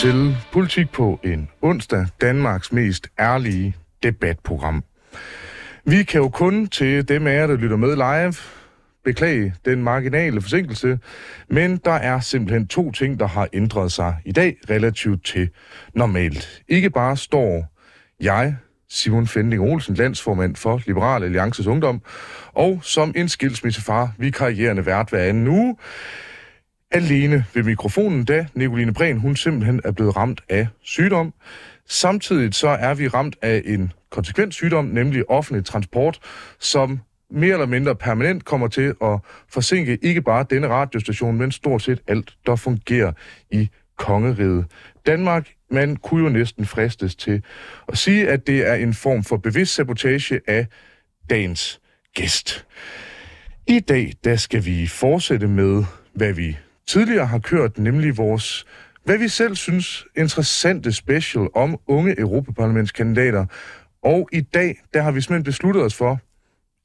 til Politik på en onsdag, Danmarks mest ærlige debatprogram. Vi kan jo kun til dem af jer, der lytter med live, beklage den marginale forsinkelse, men der er simpelthen to ting, der har ændret sig i dag relativt til normalt. Ikke bare står jeg, Simon Fending Olsen, landsformand for Liberal Alliances Ungdom, og som en skilsmissefar, vi karrierende vært hver anden uge, alene ved mikrofonen, da Nicoline Bren, hun simpelthen er blevet ramt af sygdom. Samtidig så er vi ramt af en konsekvent sygdom, nemlig offentlig transport, som mere eller mindre permanent kommer til at forsinke ikke bare denne radiostation, men stort set alt, der fungerer i kongeriget. Danmark, man kunne jo næsten fristes til at sige, at det er en form for bevidst sabotage af dagens gæst. I dag, der skal vi fortsætte med, hvad vi tidligere har kørt, nemlig vores, hvad vi selv synes, interessante special om unge europaparlamentskandidater. Og i dag, der har vi simpelthen besluttet os for,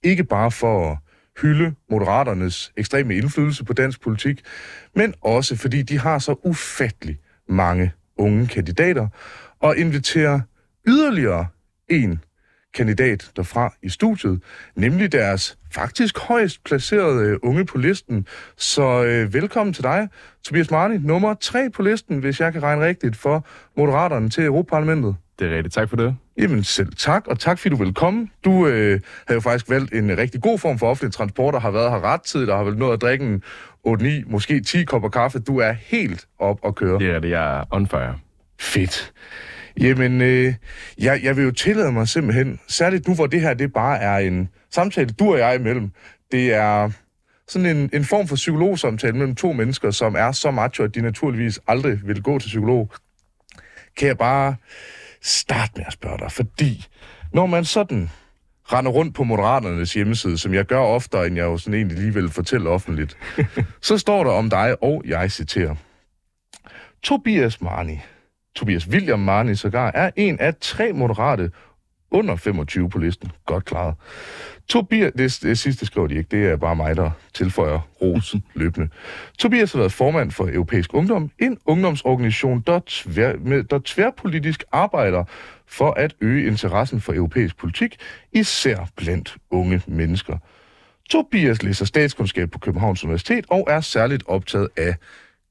ikke bare for at hylde moderaternes ekstreme indflydelse på dansk politik, men også fordi de har så ufattelig mange unge kandidater, og inviterer yderligere en kandidat derfra i studiet, nemlig deres faktisk højst placerede unge på listen. Så øh, velkommen til dig, Tobias Marni, nummer tre på listen, hvis jeg kan regne rigtigt, for Moderaterne til Europaparlamentet. Det er rigtigt. Tak for det. Jamen selv tak, og tak fordi du vil komme. Du øh, har jo faktisk valgt en rigtig god form for offentlig transport, og har været her ret tid, og har vel nået at drikke en 8-9, måske 10 kopper kaffe. Du er helt op at køre. Det er det. Jeg er on fire. Fedt. Jamen, øh, jeg, jeg vil jo tillade mig simpelthen, særligt nu hvor det her det bare er en samtale, du og jeg imellem, det er sådan en, en form for psykologsamtale mellem to mennesker, som er så macho, at de naturligvis aldrig vil gå til psykolog, kan jeg bare starte med at spørge dig, fordi når man sådan render rundt på Moderaternes hjemmeside, som jeg gør oftere, end jeg jo sådan egentlig lige vil fortælle offentligt, så står der om dig, og jeg citerer, Tobias Marni, Tobias William Marni sågar, er en af tre moderate under 25 på listen. Godt klaret. Tobias, det, det sidste skriver de ikke, det er bare mig, der tilføjer ros løbende. Tobias har været formand for Europæisk Ungdom, en ungdomsorganisation, der, tvær, med, der tværpolitisk arbejder for at øge interessen for europæisk politik, især blandt unge mennesker. Tobias læser statskundskab på Københavns Universitet og er særligt optaget af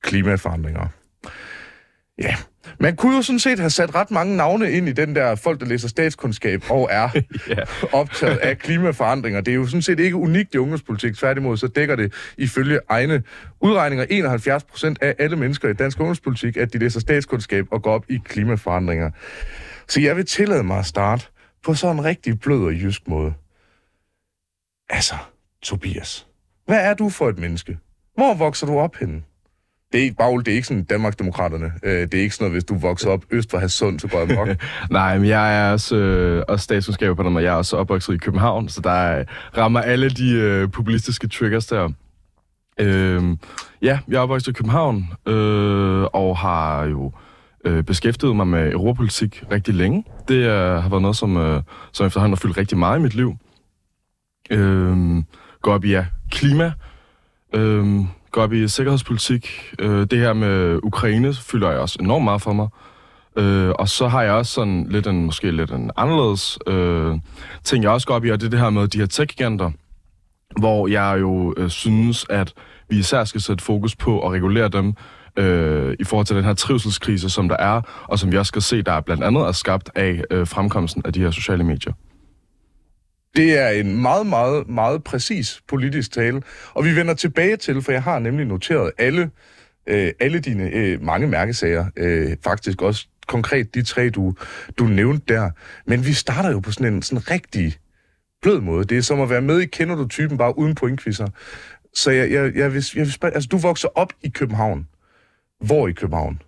klimaforandringer. Ja, man kunne jo sådan set have sat ret mange navne ind i den der folk, der læser statskundskab og er optaget af klimaforandringer. Det er jo sådan set ikke unikt i ungdomspolitik. Tværtimod så dækker det ifølge egne udregninger 71 procent af alle mennesker i dansk ungdomspolitik, at de læser statskundskab og går op i klimaforandringer. Så jeg vil tillade mig at starte på sådan en rigtig blød og jysk måde. Altså, Tobias, hvad er du for et menneske? Hvor vokser du op henne? Det er ikke, Bagl, det er ikke sådan Danmarksdemokraterne. Øh, det er ikke sådan noget, hvis du vokser op øst for Hadsund, så går jeg mok. Nej, men jeg er også, øh, også statskundskab på den, og jeg er også opvokset i København, så der rammer alle de øh, populistiske triggers der. Øh, ja, jeg er opvokset i København, øh, og har jo øh, beskæftiget mig med europapolitik rigtig længe. Det øh, har været noget, som, øh, som efterhånden har fyldt rigtig meget i mit liv. Øh, går op i ja, klima, øh, går op i sikkerhedspolitik. Øh, det her med Ukraine fylder jeg også enormt meget for mig. Øh, og så har jeg også sådan lidt en, måske lidt en anderledes øh, ting, jeg også går op i, og det er det her med de her tech-giganter, hvor jeg jo øh, synes, at vi især skal sætte fokus på at regulere dem øh, i forhold til den her trivselskrise, som der er, og som vi også skal se, der er blandt andet er skabt af øh, fremkomsten af de her sociale medier. Det er en meget, meget, meget præcis politisk tale, og vi vender tilbage til, for jeg har nemlig noteret alle, øh, alle dine øh, mange mærkesager, øh, faktisk også konkret de tre, du, du nævnte der. Men vi starter jo på sådan en sådan rigtig blød måde. Det er som at være med i Kender du typen, bare uden pointkvisser. Så jeg, jeg, jeg, vil, jeg vil spørge, altså du vokser op i København. Hvor i København?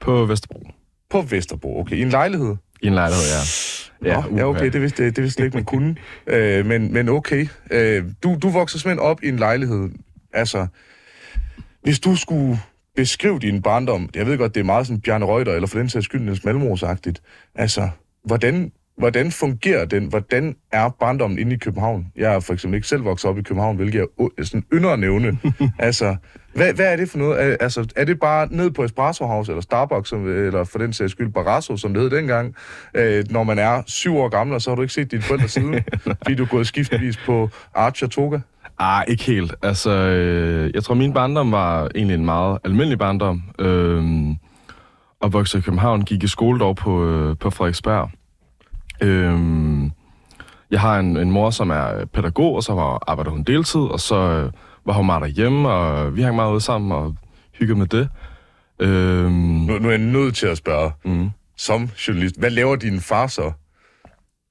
På Vesterbro. På Vesterbro, okay. I en lejlighed? I en lejlighed, ja. Ja, Nå, ja okay, det vidste, det vidste ikke, man kunne. øh, men, men okay. Øh, du, du vokser simpelthen op i en lejlighed. Altså, hvis du skulle beskrive din barndom, jeg ved godt, det er meget sådan Bjarne Reuter, eller for den sags skyld Niels Malmros-agtigt. Altså, hvordan, hvordan fungerer den? Hvordan er barndommen inde i København? Jeg er for eksempel ikke selv vokset op i København, hvilket jeg sådan ynder at nævne. altså, Hvad, hvad er det for noget? Er, altså, er det bare ned på Espresso House, eller Starbucks, som, eller for den sags skyld Barrasso, som det hed dengang, øh, når man er syv år gammel, og så har du ikke set dine forældre siden, fordi du er gået skiftvis på Archer Toga? Ah, ikke helt. Altså, øh, jeg tror, min barndom var egentlig en meget almindelig barndom. Øh, og voksede i København, gik i skole dog på, øh, på Frederiksberg. Øh, jeg har en, en mor, som er pædagog, og så var, arbejder hun deltid, og så øh, var hun meget derhjemme, og vi hang meget ud sammen og hyggede med det. Øh, Nu, nu er jeg nødt til at spørge, mm. som journalist, hvad laver din far så?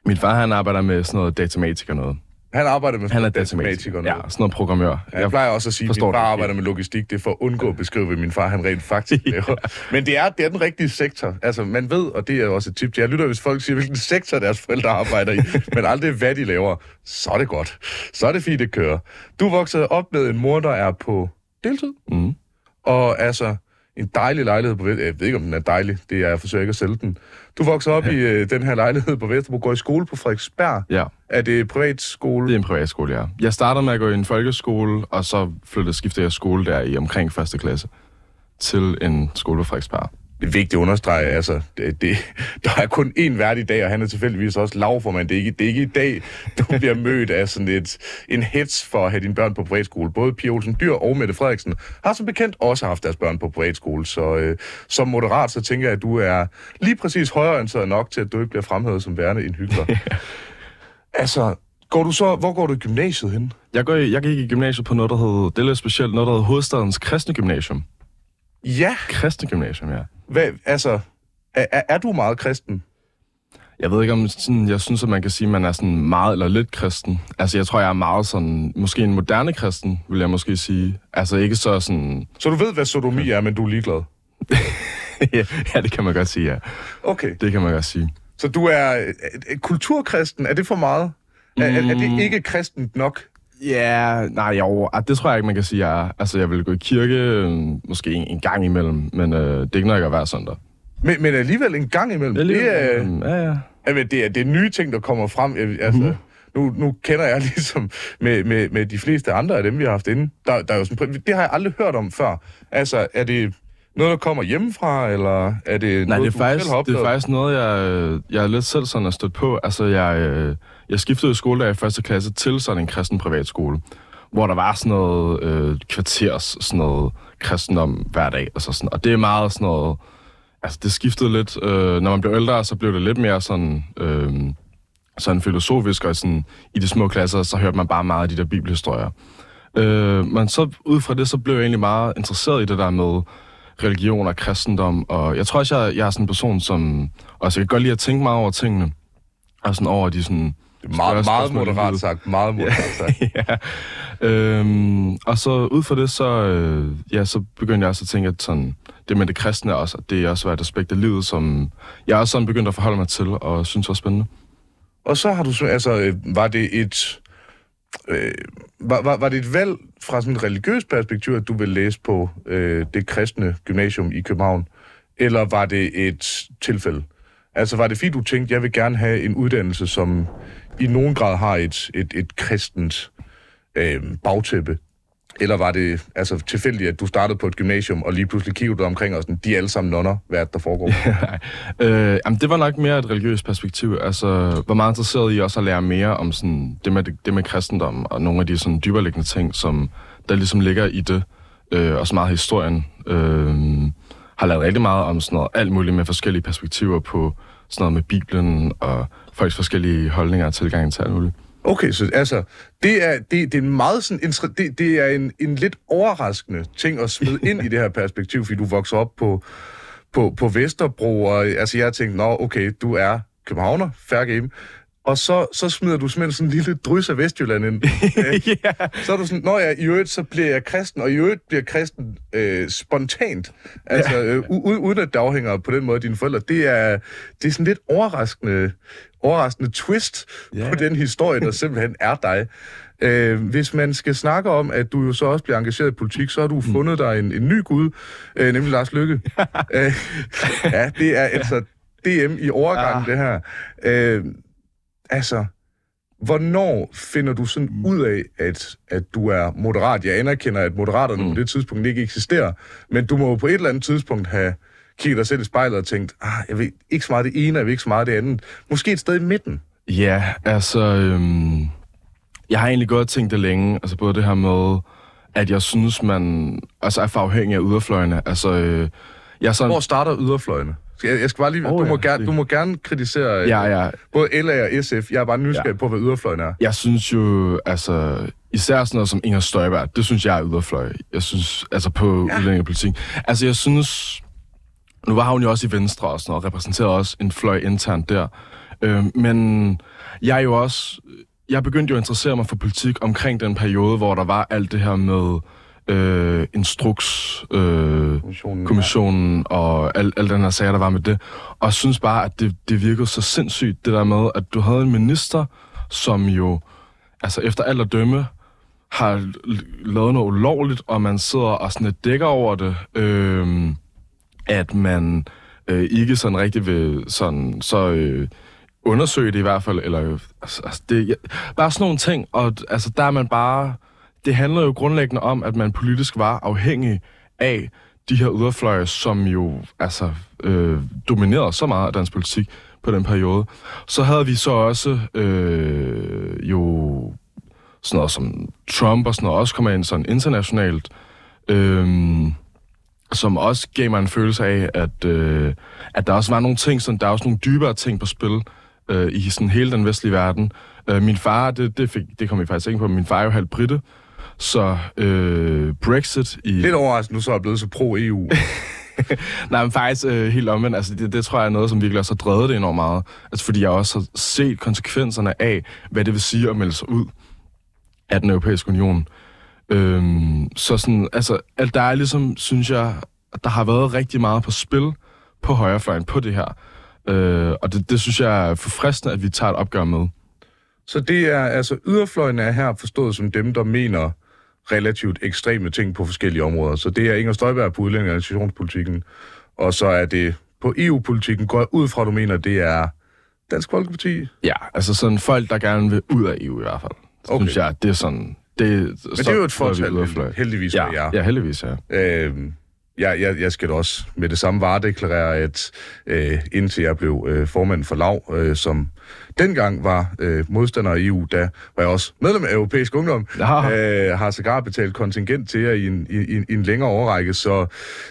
Min far, han arbejder med sådan noget datamatik og noget. Han arbejder med Han er datamatiker. Ja, sådan noget programmør. Ja, jeg plejer også at sige, at min far det. arbejder med logistik. Det er for at undgå at beskrive, hvad min far han rent faktisk laver. Men det er, det er den rigtige sektor. Altså, man ved, og det er også et tip. Jeg lytter, hvis folk siger, hvilken sektor deres forældre arbejder i, men aldrig, hvad de laver. Så er det godt. Så er det fint, det kører. Du voksede op med en mor, der er på deltid. Mm. Og altså, en dejlig lejlighed på Vesterbro. Jeg ved ikke, om den er dejlig. Det er, jeg forsøger ikke at sælge den. Du voksede op i øh, den her lejlighed på Vesterbro, går i skole på Frederiksberg. Ja, Er det privatskole? det er en privatskole, ja. Jeg startede med at gå i en folkeskole, og så flyttede, skiftede jeg skole der i omkring første klasse til en skole på Frederiksberg. Det er vigtigt at understrege, altså, det, det, der er kun én vært i dag, og han er tilfældigvis også lavformand. Det er ikke, det er ikke i dag, du bliver mødt af sådan et, en hets for at have dine børn på privatskole. Både Pia Olsen Dyr og Mette Frederiksen har som bekendt også haft deres børn på privatskole, så øh, som moderat, så tænker jeg, at du er lige præcis højreorienteret nok til, at du ikke bliver fremhævet som værende en hyggelig. altså, går du så, hvor går du i gymnasiet hen? Jeg, går i, jeg gik i gymnasiet på noget, der hed, det er lidt specielt, noget, der hed Hovedstadens Kristne Gymnasium. Ja, Kristne Gymnasium, ja. Hvad, altså, er, er, du meget kristen? Jeg ved ikke om sådan, jeg synes, at man kan sige, at man er sådan meget eller lidt kristen. Altså, jeg tror, jeg er meget sådan, måske en moderne kristen, vil jeg måske sige. Altså, ikke så sådan, Så du ved, hvad sodomi er, men du er ligeglad? ja, det kan man godt sige, ja. Okay. Det kan man godt sige. Så du er kulturkristen, er det for meget? Er, er, er det ikke kristent nok? Ja, nej, jo, ah, det tror jeg ikke, man kan sige, jeg er. Altså, jeg vil gå i kirke øh, måske en, en gang imellem, men øh, det er ikke jeg gør hver søndag. Men, men alligevel en gang imellem. Det er, øh, ja, ja. jamen, det er, det er nye ting, der kommer frem. Altså, mm-hmm. nu, nu kender jeg ligesom med, med, med de fleste andre af dem, vi har haft inde. Der, der er jo sådan, det har jeg aldrig hørt om før. Altså, er det noget, der kommer hjemmefra, eller er det Nej, noget, det er, faktisk, selv det er faktisk noget, jeg, jeg er lidt selv sådan at støtte på. Altså, jeg, øh, jeg skiftede skole der i første klasse til sådan en kristen privatskole, hvor der var sådan noget øh, kvarters, sådan noget kristendom hver dag. Altså sådan, og det er meget sådan noget... Altså, det skiftede lidt. Øh, når man blev ældre, så blev det lidt mere sådan... Øh, sådan filosofisk, og sådan, i de små klasser, så hørte man bare meget af de der bibelhistorier. Øh, men så ud fra det, så blev jeg egentlig meget interesseret i det der med religion og kristendom, og jeg tror også, jeg, jeg er sådan en person, som også jeg kan godt lide at tænke meget over tingene, og sådan over de sådan... Det er meget, meget moderat sagt. Meget moderat sagt. ja. Øhm, og så ud fra det, så, øh, ja, så begyndte jeg også at tænke, at sådan, det med det kristne også, at det også var et aspekt af livet, som jeg også sådan begyndte at forholde mig til, og synes var spændende. Og så har du så, altså, øh, var det et... Øh, var, var, var det et valg fra sådan et religiøst perspektiv, at du ville læse på øh, det kristne gymnasium i København? Eller var det et tilfælde? Altså var det fint, du tænkte, jeg vil gerne have en uddannelse, som i nogen grad har et, et, et kristent øh, bagtæppe? Eller var det altså, tilfældigt, at du startede på et gymnasium, og lige pludselig kiggede du omkring og sådan, de er alle sammen nonner, hvad er det, der foregår? Nej. øh, jamen, det var nok mere et religiøst perspektiv. Altså, var meget interesseret i også at lære mere om sådan, det, med, det med kristendom, og nogle af de sådan, dyberliggende ting, som der ligesom ligger i det. Øh, også meget historien. Øh, har lavet rigtig meget om sådan noget, alt muligt med forskellige perspektiver på sådan noget med Bibelen, og folks forskellige holdninger og tilgang til alt muligt. Okay, så altså, det er, det, det er en meget sådan, inter- det, det er en, en lidt overraskende ting at smide ind i det her perspektiv, fordi du vokser op på, på, på Vesterbro, og altså jeg tænkte, nå okay, du er københavner, fair game, og så, så smider du simpelthen sådan en lille drys af Vestjylland ind. Øh, ja. så er du sådan, nå ja, i øvrigt, så bliver jeg kristen, og i øvrigt bliver kristen øh, spontant. Altså, øh, u- u- uden at det afhænger på den måde af dine forældre. Det er, det er sådan lidt overraskende, overraskende twist Ja. på den historie, der simpelthen er dig. Øh, hvis man skal snakke om, at du jo så også bliver engageret i politik, så har du fundet dig en, en ny gud, øh, nemlig Lars Lykke. øh, ja, det er altså DM i overgangen, Ah. det her. Øh, altså, hvornår finder du sådan ud af, at, at du er moderat? Jeg anerkender, at moderaterne mm. på det tidspunkt ikke eksisterer, men du må jo på et eller andet tidspunkt have kigget dig selv i spejlet og tænkt, ah, jeg ved ikke så meget det ene, jeg ved ikke så meget det andet. Måske et sted i midten. Ja, altså... Øhm, jeg har egentlig godt tænkt det længe. Altså både det her med, at jeg synes, man altså er for afhængig af yderfløjene. Altså, øh, jeg er sådan, Hvor starter yderfløjene? Jeg, jeg skal bare lige, oh, du, må ja, gerne, det- du må gerne kritisere øh, Ja, ja. både LA og SF. Jeg er bare nysgerrig Ja. på, hvad yderfløjen er. Jeg synes jo, altså, især sådan noget som Inger Støjberg, det synes jeg er yderfløj. Jeg synes, altså på ja. udlændingepolitik. Altså, jeg synes, nu var hun jo også i Venstre og sådan noget, og repræsenterede også en fløj internt der. Øh, men jeg er jo også, jeg begyndte jo at interessere mig for politik omkring den periode, hvor der var alt det her med øh, instruks, øh, Kommissionen, kommissionen og al, al den her sager, der var med det. Og jeg synes bare, at det, det virkede så sindssygt, det der med, at du havde en minister, som jo, altså efter alt at dømme, har lavet noget ulovligt, og man sidder og sådan lidt dækker over det. Øhm, at man øh, ikke sådan rigtig vil sådan, så øh, undersøge det i hvert fald, eller altså, altså det, ja, bare sådan nogle ting, og altså der er man bare, det handler jo grundlæggende om, at man politisk var afhængig af de her yderfløje, som jo altså øh, dominerede så meget af dansk politik på den periode. Så havde vi så også øh, jo sådan noget som Trump og sådan noget, også kommer ind sådan internationalt, Øh, som også gav mig en følelse af, at, øh, at der også var nogle ting, sådan, der er også nogle dybere ting på spil øh, i sådan hele den vestlige verden. Øh, min far, det, det, fik, det kom vi faktisk ikke på, min far er jo halvt britte, så øh, Brexit i... Lidt overraskende, nu så er jeg blevet så pro-EU. Nej, men faktisk øh, helt omvendt. Altså, det, det tror jeg er noget, som virkelig også har drevet det enormt meget. Altså, fordi jeg også har set konsekvenserne af, hvad det vil sige at melde sig ud af den europæiske union. Øhm, så sådan, altså, alt der er ligesom, synes jeg, at der har været rigtig meget på spil på højrefløjen på det her. Øh, og det, det synes jeg er forfriskende, at vi tager et opgør med. Så det er, altså, yderfløjen er her forstået som dem, der mener relativt ekstreme ting på forskellige områder. Så det er Inger Støjberg på udlænding- og og så er det på EU-politikken, går jeg ud fra, at du mener, det er Dansk Folkeparti. Ja, altså sådan folk, der gerne vil ud af EU i hvert fald. Okay. Synes jeg, det er sådan... Det, Men det er jo et fortal, heldigvis Ja, med jer. ja, heldigvis, ja. Øhm, jeg, jeg, jeg skal da også med det samme varedeklarere, at øh, indtil jeg blev øh, formand for LAV, øh, som dengang var øh, modstander af EU, da var jeg også medlem af Europæisk Ungdom, Ja. øh, har sågar betalt kontingent til jer i en, i, i, i en længere overrække, så,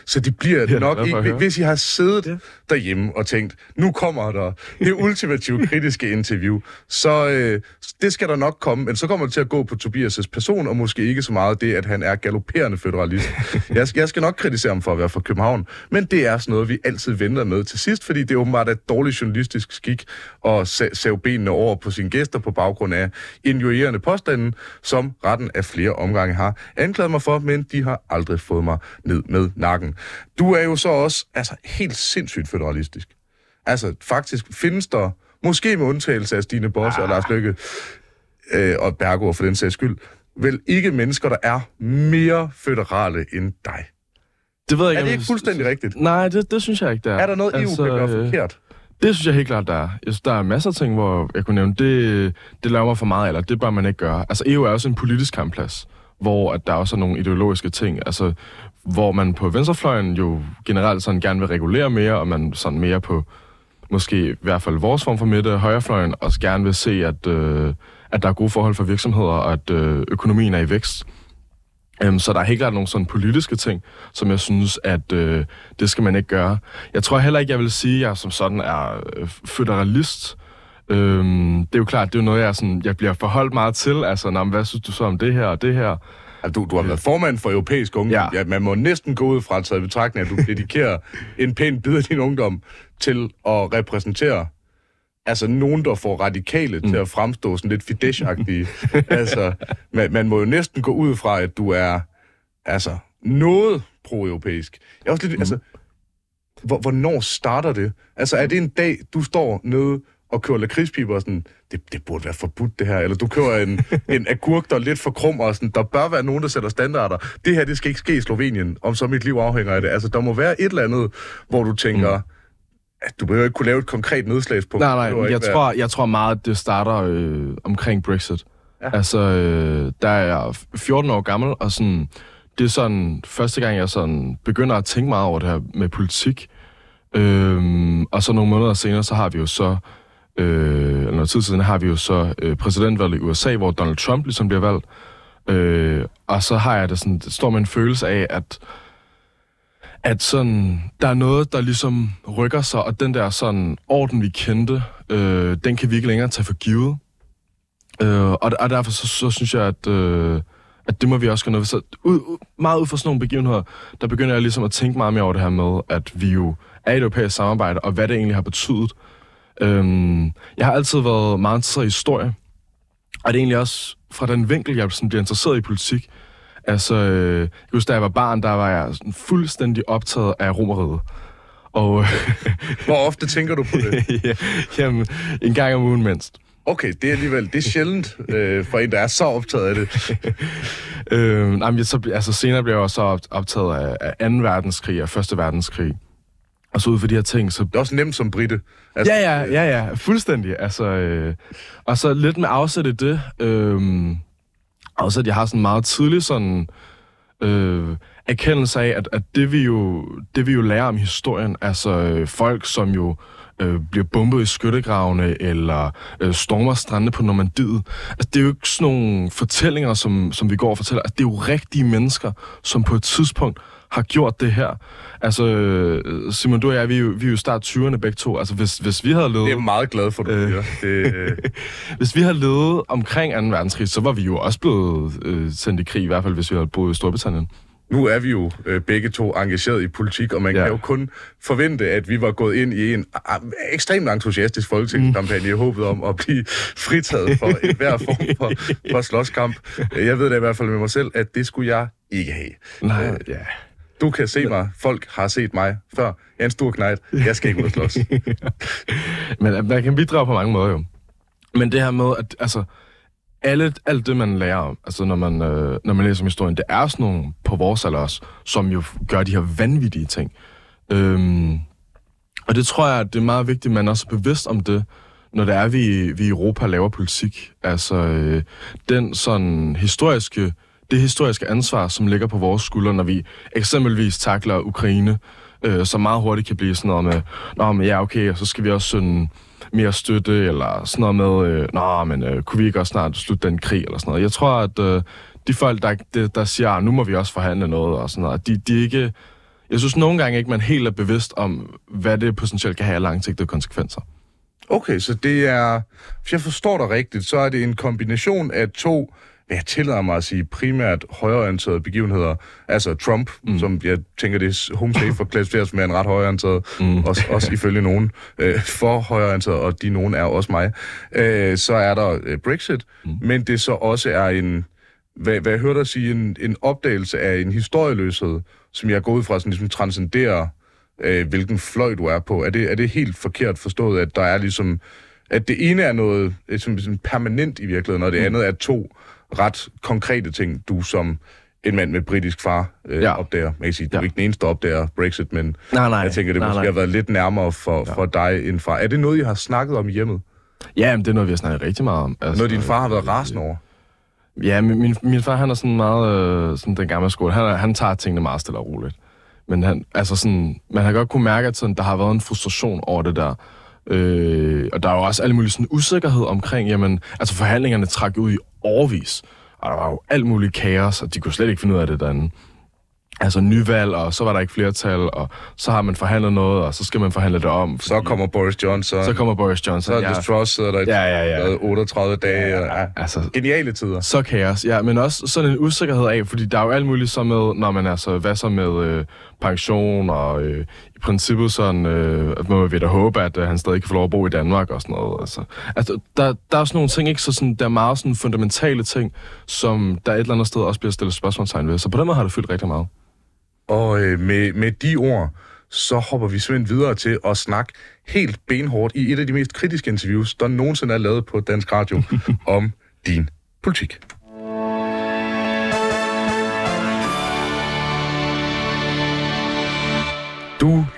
så det bliver Ja, nok ikke, hvis I har siddet ja derhjemme og tænkt, nu kommer der det ultimative kritiske interview, så øh, det skal der nok komme, men så kommer det til at gå på Tobias' person, og måske ikke så meget det, at han er galopperende føderalist. jeg, jeg skal nok kritisere ham for at være fra København, men det er sådan noget, vi altid venter med til sidst, fordi det er åbenbart et dårligt journalistisk skik at sa- save benene over på sine gæster på baggrund af injurierende påstanden, som retten af flere omgange har anklaget mig for, men de har aldrig fået mig ned med nakken. Du er jo så også altså, helt sindssygt føderalistisk. Altså, faktisk findes der, måske med undtagelse af Stine Bosse ah. og Lars Løkke, øh, og Bergård for den sags skyld, vel ikke mennesker, der er mere føderale end dig. Det ved jeg Er om det ikke fuldstændig rigtigt? Nej, det, det synes jeg ikke, det er. Er der noget, EU kan gøre øh, forkert? Det synes jeg helt klart, der er. Jeg synes, der er masser af ting, hvor jeg kunne nævne, det, det laver mig for meget, eller det bør man ikke gøre. Altså, EU er også en politisk kampplads, hvor at der også er nogle ideologiske ting, altså, hvor man på venstrefløjen jo generelt sådan gerne vil regulere mere, og man sådan mere på, måske i hvert fald vores form for midte, højrefløjen, også gerne vil se, at, øh, at der er gode forhold for virksomheder, og at øh, økonomien er i vækst. Øhm, så der er helt klart nogle sådan politiske ting, som jeg synes, at øh, det skal man ikke gøre. Jeg tror heller ikke, jeg vil sige, at jeg som sådan er øh, føderalist. Øhm, det er jo klart, det er jo noget, jeg, sådan, jeg bliver forholdt meget til. Altså, nå, hvad synes du så om det her og det her? Altså, du, du har været formand for europæisk ungdom. Ja. Ja. man må næsten gå ud fra taget i betragtning, at du dedikerer en pæn bid af din ungdom til at repræsentere altså nogen, der får radikale mm. til at fremstå sådan lidt Fidesz-agtige. altså, man, man må jo næsten gå ud fra, at du er altså noget pro-europæisk. Jeg er også lidt, mm. altså, hvor, hvornår starter det? Altså, er det en dag, du står nede og kører lakridspiber og sådan, det, det burde være forbudt det her, eller du kører en, en agurk, der er lidt for krum og sådan, der bør være nogen, der sætter standarder. Det her, det skal ikke ske i Slovenien, om så mit liv afhænger af det. Altså, der må være et eller andet, hvor du tænker, mm. du behøver ikke kunne lave et konkret nedslagspunkt. Nej, nej, jeg være- tror, jeg tror meget, at det starter øh, omkring Brexit. Ja. Altså, øh, der er jeg 14 år gammel, og sådan, det er sådan første gang, jeg sådan begynder at tænke meget over det her med politik. Øhm, og så nogle måneder senere, så har vi jo så, øh, noget tid siden, har vi jo så øh, præsidentvalget i USA, hvor Donald Trump ligesom bliver valgt. Øh, og så har jeg det sådan, det står med en følelse af, at at sådan, der er noget, der ligesom rykker sig, og den der sådan orden, vi kendte, øh, den kan vi ikke længere tage for givet. Øh, og, og derfor så, så synes jeg, at, øh, at det må vi også gøre noget. Så ud, ud, meget ud fra sådan nogle begivenheder, der begynder jeg ligesom at tænke meget mere over det her med, at vi jo er i et europæisk samarbejde, og hvad det egentlig har betydet. Øhm, jeg har altid været meget interesseret i historie, og det er egentlig også fra den vinkel, jeg sådan bliver interesseret i politik. Altså, øh, jeg kan huske, da jeg var barn, der var jeg sådan fuldstændig optaget af romeriet. Og Hvor ofte tænker du på det? ja, jamen, en gang om ugen mindst. Okay, det er alligevel, det er sjældent øh, for en, der er så optaget af det. Øh, nej, men så, altså, senere blev jeg også op- optaget af, af 2. verdenskrig og 1. verdenskrig. Og så ud for de her ting, så Det er også nemt som britte. Altså, Ja, ja, ja, ja, fuldstændig. Altså, øh, og så lidt med afsæt i det, øh, også at jeg har sådan meget tidlig sådan øh, erkendelse af, at, at det, vi jo, det vi jo lærer om historien, altså øh, folk, som jo øh, bliver bombet i skyttegravene, eller øh, stormer strande på Normandiet. Altså, det er jo ikke sådan nogle fortællinger, som, som vi går og fortæller. Altså, det er jo rigtige mennesker, som på et tidspunkt har gjort det her. Altså, øh, Simon, du og jeg, vi er jo, vi er jo start 20'erne begge to. Altså, hvis, hvis vi havde levet... Det er meget glad for, du Øh. Det, øh, Hvis vi havde levet omkring 2. verdenskrig, så var vi jo også blevet øh, sendt i krig, i hvert fald hvis vi havde boet i Storbritannien. nu er vi jo øh, begge to engageret i politik, og man ja. Kan jo kun forvente, at vi var gået ind i en ah, ekstremt entusiastisk folketingskampagne i håbet om at blive fritaget for enhver form for, for slåskamp. Jeg ved da i hvert fald med mig selv, at det skulle jeg ikke have. Nej, ja. Du kan se mig. Folk har set mig før. Jeg er en stor knight. Jeg skal ikke ud og slås. Men øh, man kan bidrage på mange måder jo. Men det her med, at altså, alle, alt det, man lærer om, altså når man, øh, når man læser om historien, det er sådan nogle på vores alder også, som jo gør de her vanvittige ting. Øhm, og det tror jeg, at det er meget vigtigt, at man også er bevidst om det, når det er, vi, vi i Europa laver politik. Altså, øh, den sådan historiske, det historiske ansvar, som ligger på vores skuldre, når vi eksempelvis takler Ukraine, øh, som meget hurtigt kan blive sådan noget med, nå, men ja, okay, og så skal vi også sådan mere støtte, eller sådan noget med, øh, nå, men øh, kunne vi ikke også snart slutte den krig, eller sådan noget. Jeg tror, at øh, de folk, der, der, der siger, "Ah, nu må vi også forhandle noget, og sådan noget, de, de ikke... Jeg synes nogle gange ikke, man helt er bevidst om, hvad det potentielt kan have af langsigtede konsekvenser. Okay, så det er... Hvis jeg forstår dig rigtigt, så er det en kombination af to, hvad jeg tillader mig at sige, primært højreorienterede begivenheder. Altså Trump, mm. som jeg tænker, det er home safe for klassificeret som er en ret højreorienteret, mm. også, også ifølge nogen øh, for højreorienteret, og de nogen er også mig. Øh, så er der øh, Brexit, mm. men det så også er en, hvad, hvad jeg hørte dig sige, en, en opdagelse af en historieløshed, som jeg går ud fra, sådan ligesom transcenderer øh, hvilken fløj du er på. Er det, er det helt forkert forstået, at der er ligesom, at det ene er noget øh, som, som permanent i virkeligheden, og det mm. andet er to ret konkrete ting, du som en mand med britisk far øh, ja. Opdager. Man kan sige, du er Ja. ikke den eneste, der opdager Brexit, men Nej, nej. jeg tænker, det nej, måske nej. har været lidt nærmere for, ja. for dig end far. Er det noget, I har snakket om i hjemmet? Ja, men det er noget, vi har snakket rigtig meget om. Altså, Noget, din far har været rasende over? Ja, min, min, min far, han er sådan meget øh, sådan den gamle skole. Han, han tager tingene meget stille og roligt. Men han, altså sådan, man har godt kunne mærke, at sådan, der har været en frustration over det der. Øh, og der er jo også alle mulige sådan usikkerhed omkring, jamen, altså forhandlingerne trak ud i overvis. Og der var jo alt muligt kaos, og de kunne slet ikke finde ud af det derinde. Altså nyvalg, og så var der ikke flertal, og så har man forhandlet noget, og så skal man forhandle det om. Så kommer Boris Johnson, så kommer Boris så Johnson. er ja, Truss, sidder der i ja, ja, ja. 38 dage. og- Ja, Altså, Geniale tider. så kaos, ja, men også sådan en usikkerhed af, fordi der er jo alt muligt så med, når man altså, hvad så med øh, pension, og øh, i princippet sådan, øh, at man vil da håbe, at øh, han stadig kan få lov at bo i Danmark og sådan noget. Altså, altså der, der er sådan nogle ting, ikke? Så sådan, der er meget sådan fundamentale ting, som der et eller andet sted også bliver stillet spørgsmålstegn ved. Så på den måde har det fyldt rigtig meget. Og øh, med, med de ord, så hopper vi simpelthen videre til at snakke helt benhårdt i et af de mest kritiske interviews, der nogensinde er lavet på Dansk Radio om din politik.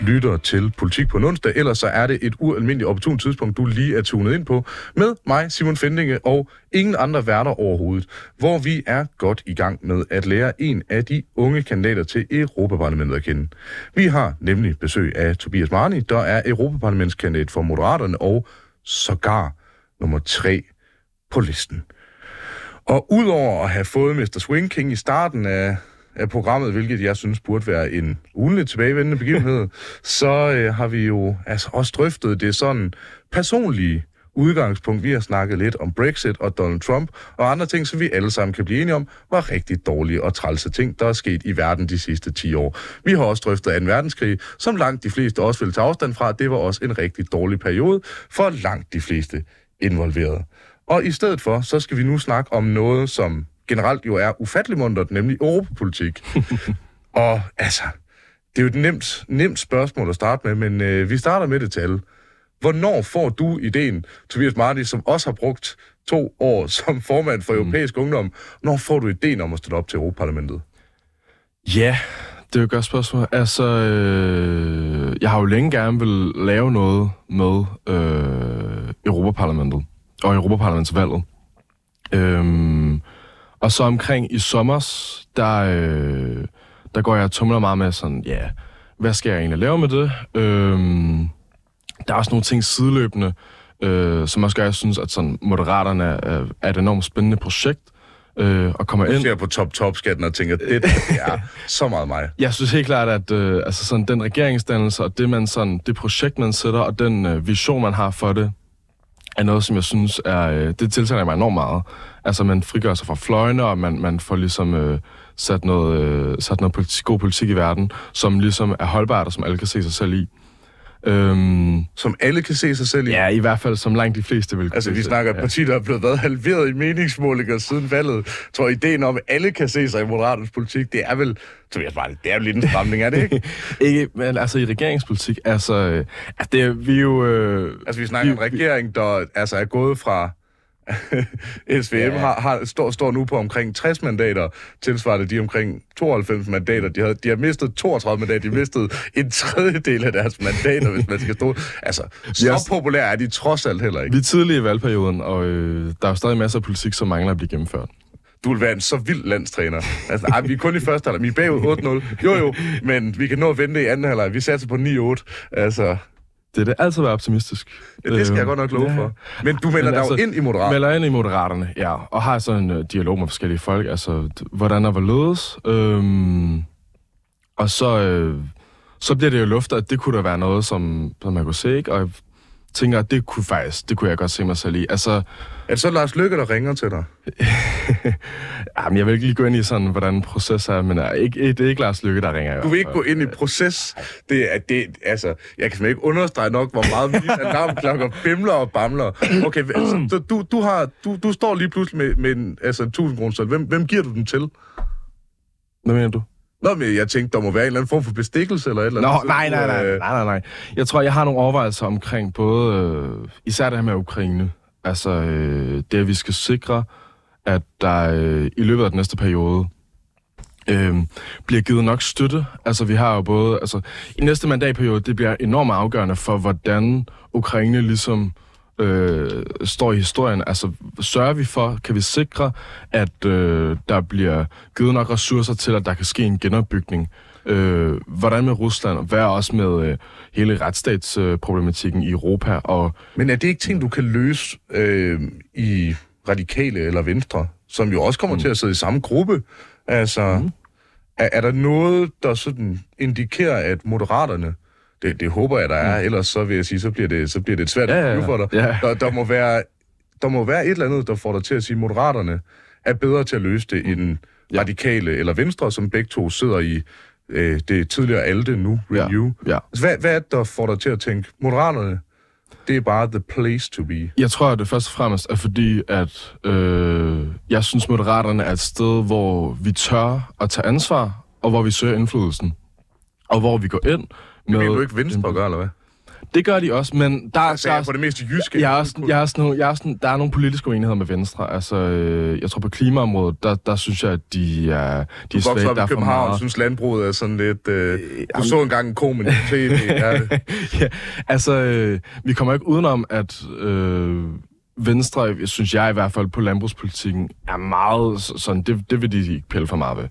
Lytter til Politik på en onsdag. Ellers så er det et ualmindeligt opportunt tidspunkt, du lige er tunet ind på, med mig, Simon Fendinge, og ingen andre værter overhovedet, hvor vi er godt i gang med at lære en af de unge kandidater til Europaparlamentet at kende. Vi har nemlig besøg af Tobias Marni, der er Europaparlamentskandidat for Moderaterne og sågar nummer tre på listen. Og udover at have fået Mr. Swing King i starten af, af programmet, hvilket jeg synes burde være en ugenligt tilbagevendende begivenhed, så øh, har vi jo altså også drøftet det sådan personlige udgangspunkt. Vi har snakket lidt om Brexit og Donald Trump og andre ting, som vi alle sammen kan blive enige om, var rigtig dårlige og trælse ting, der er sket i verden de sidste 10 år. Vi har også drøftet 2. verdenskrig, som langt de fleste også vil tage afstand fra. Det var også en rigtig dårlig periode for langt de fleste involverede. Og i stedet for, så skal vi nu snakke om noget, som generelt jo er ufattelig mundret, nemlig europapolitik. og altså, det er jo et nemt, nemt spørgsmål at starte med, men øh, vi starter med det tal. Hvornår får du ideen, Tobias Marti, som også har brugt to år som formand for Europæisk mm. Ungdom, når får du ideen om at stille op til Europaparlamentet? Ja, det er jo et godt spørgsmål. Altså, øh, jeg har jo længe gerne vil lave noget med øh, Europaparlamentet og Europaparlamentsvalget. Øhm, og så omkring i sommers, der, øh, der går jeg og tumler meget med sådan, ja, yeah, hvad skal jeg egentlig lave med det? Øhm, der er også nogle ting sideløbende, øh, som også gør, at jeg synes, at sådan, Moderaterne er, er et enormt spændende projekt. Øh, og kommer ind. Du ser på top-top-skatten og tænker, det, det er så meget mig. Jeg synes helt klart, at øh, altså sådan, den regeringsdannelse og det, man sådan, det projekt, man sætter, og den øh, vision, man har for det, er noget, som jeg synes er... Øh, det tiltaler mig enormt meget. Altså, man frigør sig fra fløjene, og man, man får ligesom øh, sat noget, øh, sat noget politik, god politik i verden, som ligesom er holdbart, og som alle kan se sig selv i. Øhm, som alle kan se sig selv i? Ja, i hvert fald som langt de fleste vil kunne Altså, vi snakker et parti, der er blevet været halveret i meningsmålinger siden valget. Jeg tror, ideen om, at alle kan se sig i Moderaternes politik, det er vel, jeg bare, det er jo lidt en stramning, er det ikke? ikke, men altså i regeringspolitik, altså, øh, altså det vi jo... Øh, altså, vi snakker vi, en regering, der altså er gået fra SVM ja. har, har, står, står nu på omkring 60 mandater, tilsvarende de omkring 92 mandater. De har, de har mistet 32 mandater, de har mistet en tredjedel af deres mandater, hvis man skal stå. Altså, så yes. populære er de trods alt heller ikke. Vi er tidlige i valgperioden, og øh, der er stadig masser af politik, som mangler at blive gennemført du vil være en så vild landstræner. Altså, ej, vi er kun i første halvleg. Vi er bagud 8-0. Jo, jo, men vi kan nå at vente i anden halvleg. Vi satser på 9-8. Altså, det er altid være optimistisk. Ja, det skal jeg godt nok love ja. for. Men du melder dig altså, ind i Moderaterne. melder ind i Moderaterne, ja. Og har sådan en uh, dialog med forskellige folk. Altså, hvordan er hvorledes. Øhm, og så, øh, så bliver det jo luftet, at det kunne da være noget, som, som man kunne se, ikke? Og tænker, at det kunne faktisk, det kunne jeg godt se mig selv i. Altså, er det så Lars Lykke, der ringer til dig? Jamen, jeg vil ikke lige gå ind i sådan, hvordan proces er, men er ikke, det er ikke Lars Lykke, der ringer. Du vil ikke gå ind i proces? Det er, det, altså, jeg kan simpelthen ikke understrege nok, hvor meget alarmklokker bimler og bamler. Okay, altså, du, du, har, du, du står lige pludselig med, med en, altså, en 1000 kroner, hvem, hvem giver du den til? Hvad mener du? Nå, men jeg tænkte, der må være en eller anden form for bestikkelse eller et eller andet. Nå, nej, nej, nej, nej, nej, nej. Jeg tror, jeg har nogle overvejelser omkring både, øh, især det her med Ukraine. Altså, øh, det at vi skal sikre, at der øh, i løbet af den næste periode øh, bliver givet nok støtte. Altså, vi har jo både, altså, i næste mandatperiode, det bliver enormt afgørende for, hvordan Ukraine ligesom øh, står i historien. Altså, sørger vi for, kan vi sikre, at øh, der bliver givet nok ressourcer til, at der kan ske en genopbygning? Øh, hvordan med Rusland? Hvad også med øh, hele retsstatsproblematikken øh, i Europa? Og, Men er det ikke ting, du kan løse øh, i radikale eller venstre, som jo også kommer mm. til at sidde i samme gruppe? Altså, mm. er, er der noget, der sådan indikerer, at moderaterne det, det håber jeg, der er. Mm. Ellers så vil jeg sige, så bliver det, så bliver det et svært ja, ja, ja. for dig. Ja. Der, der, må være, der må være et eller andet, der får dig til at sige, at moderaterne er bedre til at løse det end ja. radikale eller venstre, som begge to sidder i øh, det tidligere ALDE, nu Renew. Ja. Ja. Altså, hvad, hvad er det, der får dig til at tænke, moderaterne, det er bare the place to be? Jeg tror, at det først og fremmest er fordi, at øh, jeg synes, Moderaterne er et sted, hvor vi tør at tage ansvar, og hvor vi søger indflydelsen. Og hvor vi går ind Det vil du ikke Venstre gøre, eller hvad? Det gør de også, men der, Altså, der, jeg er på det meste jyske. jeg er også, jeg er nogle, jeg er også, der er nogle politiske uenigheder med Venstre. Altså, øh, jeg tror på klimaområdet, der, der synes jeg, at de er, de er Du voksede svagt. op i er København, meget. synes landbruget er sådan lidt... Øh, du så engang en ko med tv. Ja, ja, altså, øh, vi kommer ikke udenom, at øh, Venstre, synes jeg i hvert fald, på landbrugspolitikken, er meget sådan, det, det vil de ikke pille for meget ved.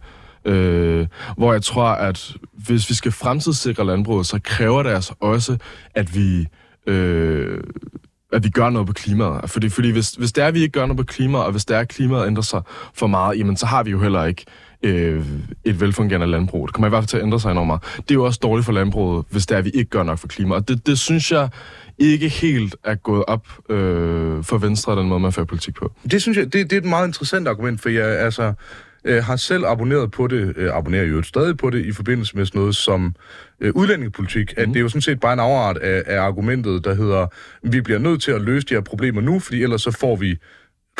Øh, hvor jeg tror, at hvis vi skal fremtidssikre landbruget, så kræver det altså også, at vi... Øh, at vi gør noget på klimaet. Fordi, fordi hvis, hvis det er, at vi ikke gør noget på klimaet, og hvis det er, at klimaet ændrer sig for meget, jamen så har vi jo heller ikke øh, et velfungerende landbrug. Det kommer i hvert fald til at ændre sig enormt meget. Det er jo også dårligt for landbruget, hvis det er, at vi ikke gør nok for klimaet. Og det, det synes jeg ikke helt er gået op øh, for Venstre, den måde, man fører politik på. Det synes jeg, det, det er et meget interessant argument, for jeg altså, øh, har selv abonneret på det, øh, abonnerer jo stadig på det, i forbindelse med sådan noget som øh, udlændingepolitik, at det er jo sådan set bare en afart af, af argumentet, der hedder, vi bliver nødt til at løse de her problemer nu, fordi ellers så får vi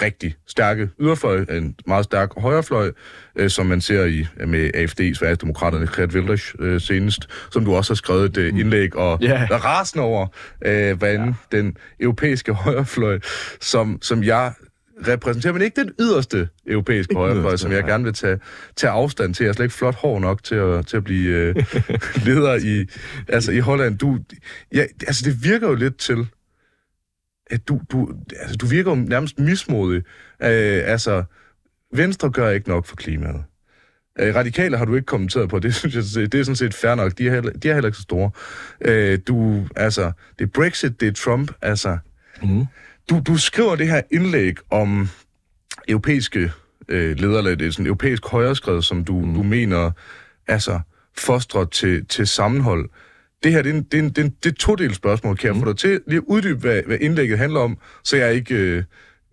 rigtig stærke yderfløj, en meget stærk højrefløj, øh, som man ser i med AFD, Sverigesdemokraterne, Kret Wilders øh, senest, som du også har skrevet et øh, indlæg og er rasende over, øh, hvordan ja. den europæiske højrefløj, som, som jeg repræsenterer, men ikke den yderste europæiske højrefløj, som jeg gerne vil tage, tage afstand til. Jeg er slet ikke flot hår nok til at, til at blive øh, leder i, altså i Holland. Du, ja, altså det virker jo lidt til, at du, du, altså, du virker jo nærmest mismodig. Øh, altså, Venstre gør ikke nok for klimaet. Øh, radikale har du ikke kommenteret på, det synes jeg, det er sådan set fair nok. De er heller, de er heller ikke så store. Øh, du, altså, det er Brexit, det er Trump, altså. Mm. Du, du skriver det her indlæg om europæiske øh, ledere, eller det er sådan europæisk højreskred, som du, mm. du mener, altså, fostrer til, til sammenhold. Det her, det er, en, det er, en, det er, en, det er todelt spørgsmål. Kan jeg få dig til lige at uddybe, hvad, hvad indlægget handler om, så jeg ikke øh,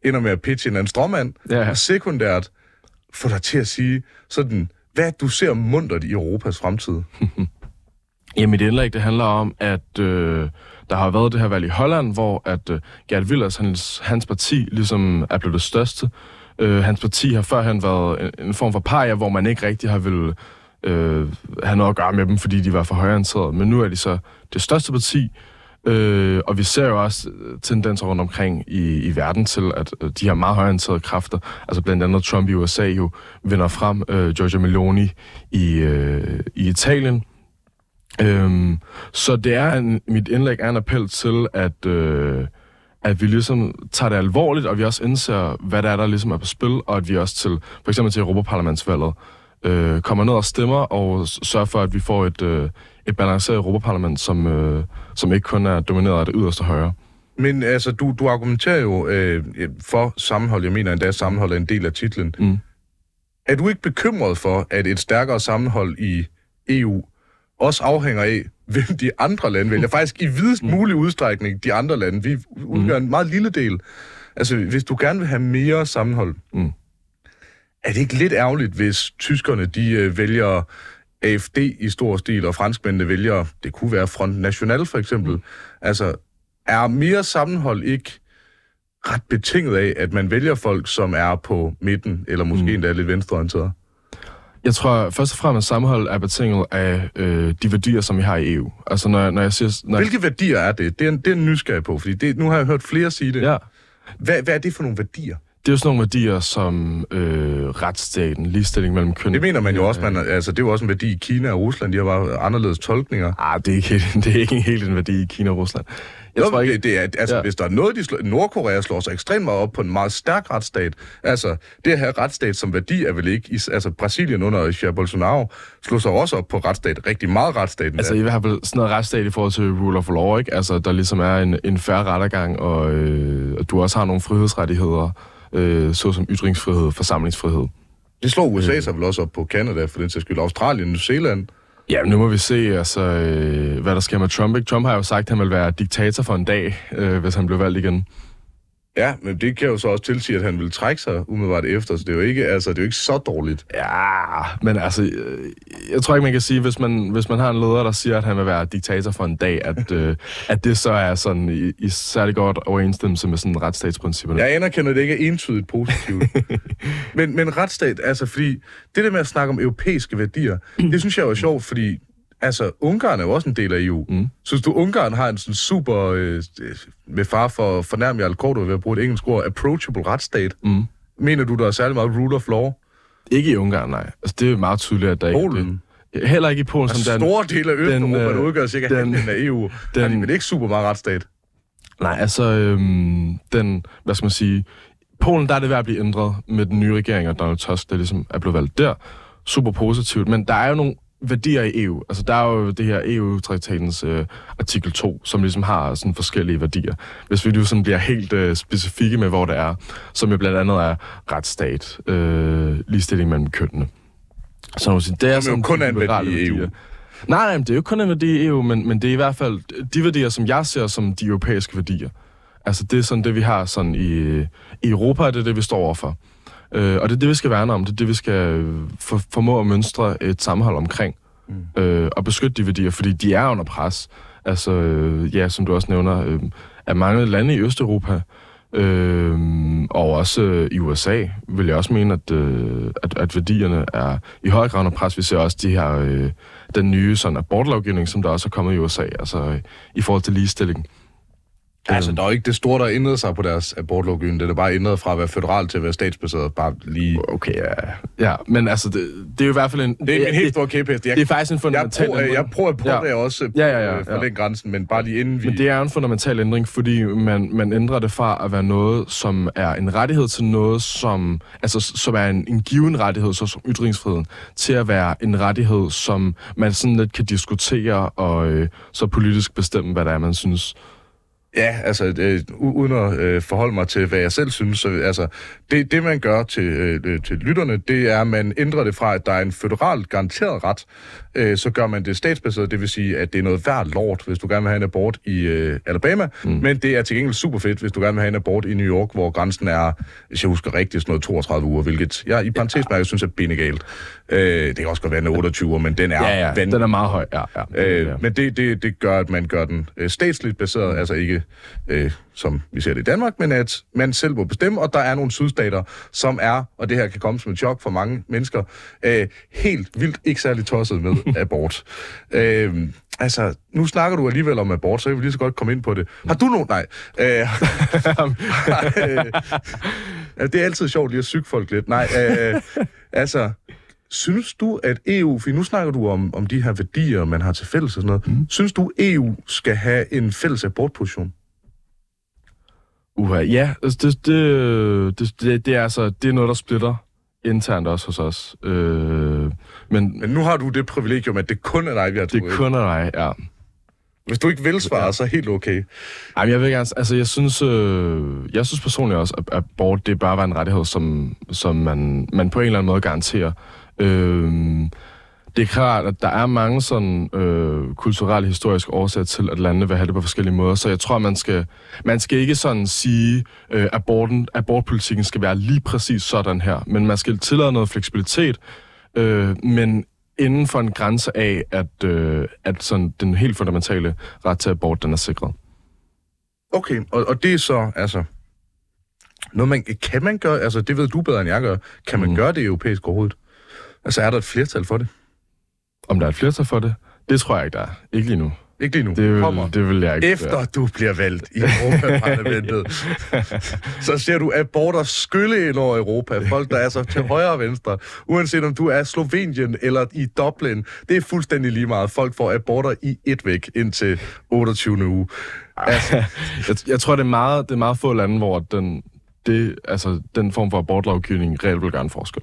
ender med at pitche en anden stråmand? Ja. Og sekundært, få dig til at sige sådan, hvad du ser mundret i Europas fremtid. Jamen, mit indlæg, det handler om, at øh, der har været det her valg i Holland, hvor at øh, Gert Wilders, hans, hans parti, ligesom er blevet det største. Øh, hans parti har førhen været en, en form for paria, hvor man ikke rigtig har vil øh, have noget at gøre med dem, fordi de var for højreorienterede. Men nu er de så det største parti, øh, og vi ser jo også øh, tendenser rundt omkring i, i verden til, at øh, de her meget højreorienterede kræfter, altså blandt andet Trump i USA jo, vinder frem, øh, Giorgia Meloni i, øh, i Italien, Øhm, så det er en, mit indlæg er en appel til, at, øh, at vi ligesom tager det alvorligt, og vi også indser, hvad der er, der ligesom er på spil, og at vi også til, for eksempel til Europaparlamentsvalget, øh, kommer ned og stemmer, og sørger for, at vi får et, øh, et balanceret Europaparlament, som, øh, som ikke kun er domineret af det yderste højre. Men altså, du, du argumenterer jo øh, for sammenhold. Jeg mener endda, at sammenhold er en del af titlen. Mm. Er du ikke bekymret for, at et stærkere sammenhold i EU også afhænger af, hvem de andre lande vælger? Faktisk i videst mulig udstrækning de andre lande. Vi udgør en meget lille del. Altså, hvis du gerne vil have mere sammenhold, Mm. er det ikke lidt ærgerligt, hvis tyskerne de øh, vælger AFD i stor stil, og franskmændene vælger, det kunne være Front National for eksempel. Mm. Altså, er mere sammenhold ikke ret betinget af, at man vælger folk, som er på midten, eller måske mm. endda lidt venstreorienteret? Jeg tror først og fremmest, at sammenhold er betinget af øh, de værdier, som vi har i EU. Altså, når, når jeg siger... Når Hvilke værdier er det? Det er, en, det er en nysgerrig på, fordi det, nu har jeg hørt flere sige det. Ja, Hvad, hvad er det for nogle værdier? det er jo sådan nogle værdier som øh, retsstaten, ligestilling mellem køn. Det mener man jo også, man, altså det er jo også en værdi i Kina og Rusland, de har bare anderledes tolkninger. Ah, det er ikke det er ikke helt en værdi i Kina og Rusland. Jeg Jo, tror ikke, det, det er, altså, ja. Hvis der er noget, de slår, Nordkorea slår sig ekstremt meget op på en meget stærk retsstat. Altså, det have retsstat som værdi er vel ikke... Altså, Brasilien under Jair Bolsonaro slog sig også op på retsstat. Rigtig meget retsstat. Altså i hvert fald sådan noget retsstat i forhold til rule of law, ikke? Altså der ligesom er en, en færre rettergang, og, øh, og du også har nogle frihedsrettigheder, øh, såsom ytringsfrihed, forsamlingsfrihed. det slår USA sig vel også op på Canada, for den sags skyld. Australien, New Zealand. Ja, nu må vi se, altså, øh, hvad der sker med Trump. Ikke? Trump har jo sagt, at han vil være diktator for en dag, øh, hvis han bliver valgt igen. Ja, men det kan jo så også tilsige, at han vil trække sig umiddelbart efter, så det er jo ikke, altså, det er jo ikke så dårligt. Ja, men altså, øh, jeg tror ikke, man kan sige, hvis man, hvis man har en leder, der siger, at han vil være diktator for en dag, at, øh, at det så er sådan i, i særlig godt overensstemmelse med sådan retsstatsprincipperne. Jeg anerkender, at det ikke er entydigt positivt. men, men retsstat, altså fordi det der med at snakke om europæiske værdier, det synes jeg jo er sjovt, fordi altså, Ungarn er jo også en del af EU. Mm. Synes du, Ungarn har en sådan super, øh, med far for fornærme Jarl Korto ved at bruge et engelsk ord, approachable retsstat? Mm. Mener du, der er særlig meget rule of law? Ikke i Ungarn, nej. Altså, det er meget tydeligt, at der ikke Polen? er det. Heller ikke i Polen. Altså, Som den, store dele af Østeuropa, der øh, udgør cirka den- halvdelen af EU, den, har de vel ikke super meget retsstat? Nej, altså, øhm, den, hvad skal man sige, Polen, der er det ved at blive ændret med den nye regering, og Donald Tusk, der ligesom er blevet valgt der. Super positivt, men der er jo nogle værdier i EU. Altså, der er jo det her EU-traktatens øh, artikel 2, som ligesom har sådan forskellige værdier. Hvis vi nu sådan bliver helt øh, specifikke med, hvor det er, som jo blandt andet er retsstat, øh, ligestilling mellem kønnene. Så man sige, det er jo sådan kun en værdi i værdier. EU. Nej, nej, det er jo kun en værdi i EU, men, men det er i hvert fald de værdier, som jeg ser som de europæiske værdier. Altså det er sådan det, vi har sådan i, i Europa, det er det, vi står overfor. Øh, og det er det, vi skal værne om. Det er det, vi skal øh, for, formå at mønstre et sammenhold omkring. Mm. Øh, og beskytte de værdier, fordi de er under pres. Altså, øh, ja, som du også nævner, øh, af mange lande i Østeuropa, øh, og også øh, i USA, vil jeg også mene, at, øh, at, at værdierne er i høj grad under pres. Vi ser også de her, øh, den nye sådan, abortlovgivning, som der også er kommet i USA, altså øh, i forhold til ligestilling. Altså, der er jo ikke det store, der ændrede sig på deres abortlovgivning. Det er bare ændret fra at være føderal til at være statsbaseret. Bare lige... Okay, ja. Ja, men altså, det, det er jo i hvert fald en... Det er en helt stor kæphest. Jeg, det er faktisk en jeg, fundamental prøver, jeg ændring. prøver at prøve Ja. det også Ja, ja, ja, øh, for ja. den grænsen, men bare lige inden vi... Men det er en fundamental ændring, fordi man, man ændrer det fra at være noget, som er en rettighed til noget, som, altså, som er en, en given rettighed, så som ytringsfriheden, til at være en rettighed, som man sådan lidt kan diskutere og øh, så politisk bestemme, hvad det er, man synes. Ja, altså, øh, uden at øh, forholde mig til, hvad jeg selv synes, så altså, det, det man gør til, øh, øh til lytterne, det er, at man ændrer det fra, at der er en føderalt garanteret ret, øh, så gør man det statsbaseret, det vil sige, at det er noget værd lort, hvis du gerne vil have en abort i øh, Alabama, mm. men det er til gengæld super fedt, hvis du gerne vil have en abort i New York, hvor grænsen er, hvis jeg husker rigtigt, sådan noget 32 uger, hvilket jeg i parentesmærket synes er benegalt. Øh, det kan også godt være en 28 uger, men den er vanvittig. den er meget høj. Ja, ja. Øh, ja. Men det, det, det gør, at man gør den øh, statsligt baseret, altså ikke øh, som vi ser det i Danmark, men at man selv må bestemme, og der er nogle sydstater, som er, og det her kan komme som et chok for mange mennesker, øh, helt vildt ikke særlig tosset med abort. Øh, altså, nu snakker du alligevel om abort, så jeg vil lige så godt komme ind på det. Har du nogen? Nej. Øh, øh, det er altid sjovt lige at syge folk lidt. Nej, øh, altså, Synes du, at EU, for nu snakker du om, om de her værdier, man har til fælles og sådan noget. Mm. Synes du, EU skal have en fælles abortposition? Uha, ja, altså det, det, det, det, det, er altså, det er noget, der splitter internt også hos os. Øh, men Men nu har du det privilegium, at det kun er dig, vi har det er kun af dig, ja. Hvis du ikke vil svare, så er helt okay. Ej, men jeg vil gerne, altså jeg synes, øh, jeg synes personligt også, at abort, det bare var en rettighed, som, som man, man på en eller anden måde garanterer. Øh, det er klart, at der er mange sådan øh, kulturelle, historiske årsager til, at landene vil have det på forskellige måder. Så jeg tror, man skal, man skal ikke sådan sige, øh, aborten, abortpolitikken skal være lige præcis sådan her. Men man skal tillade noget fleksibilitet, øh, men inden for en grænse af, at, øh, at sådan, den helt fundamentale ret til abort, den er sikret. Okay, og, og det er så, altså... Noget man, kan man gøre, altså det ved du bedre end jeg gør, kan man mm. gøre det europæisk overhovedet? Altså er der et flertal for det? Om der er et flertal for det? Det tror jeg ikke, der er. Ikke lige nu. Ikke lige nu. Det Kommer. vil, det vil jeg ikke. Efter du bliver valgt i Europaparlamentet, så ser du aborter skylle ind over Europa. Folk, der er så til højre og venstre. Uanset om du er Slovenien eller i Dublin. Det er fuldstændig lige meget. Folk får aborter i et væk indtil 28. uge. Altså, jeg, jeg tror, det er, meget, det er meget få lande, hvor den, det, altså, den form for abortlovgivning reelt vil gøre en forskel.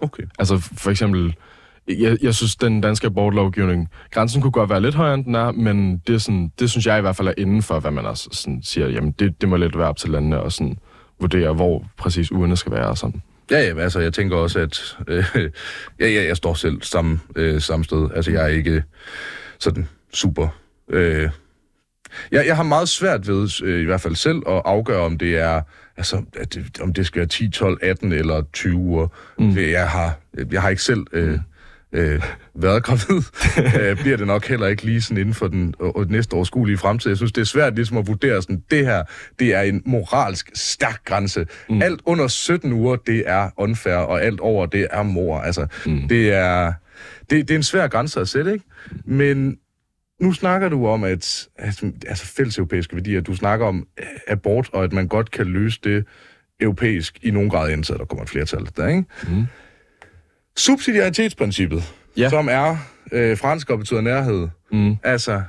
okay. Altså for eksempel, jeg, jeg synes, den danske abortlovgivning, grænsen kunne godt være lidt højere, end den er, men det, er sådan, det synes jeg i hvert fald er inden for, hvad man også sådan siger, jamen det, det må lidt være op til landene og sådan vurdere, hvor præcis ugerne skal være og sådan. Ja, ja, altså jeg tænker også, at øh, ja, ja, jeg står selv samme, øh, samme sted. Altså jeg er ikke sådan super... Øh, jeg, jeg har meget svært ved, øh, i hvert fald selv, at afgøre, om det er, altså, at det, om det skal være 10, 12, 18 eller 20 uger. Mm. Jeg, har, jeg har ikke selv øh, øh, været gravid. øh, bliver det nok heller ikke lige sådan inden for den øh, næste overskuelige fremtid. Jeg synes, det er svært ligesom at vurdere sådan, det her, det er en moralsk stærk grænse. Mm. Alt under 17 uger, det er unfair, og alt over, det er mor. Altså, mm. det er... det, det er en svær grænse at sætte, ikke? Men nu snakker du om, at, at altså fælles europæiske værdier, du snakker om abort, og at man godt kan løse det europæisk i nogen grad, indtil der kommer et flertal der, ikke? Mm. Subsidiaritetsprincippet, ja. som er øh, fransk og betyder nærhed, mm. altså,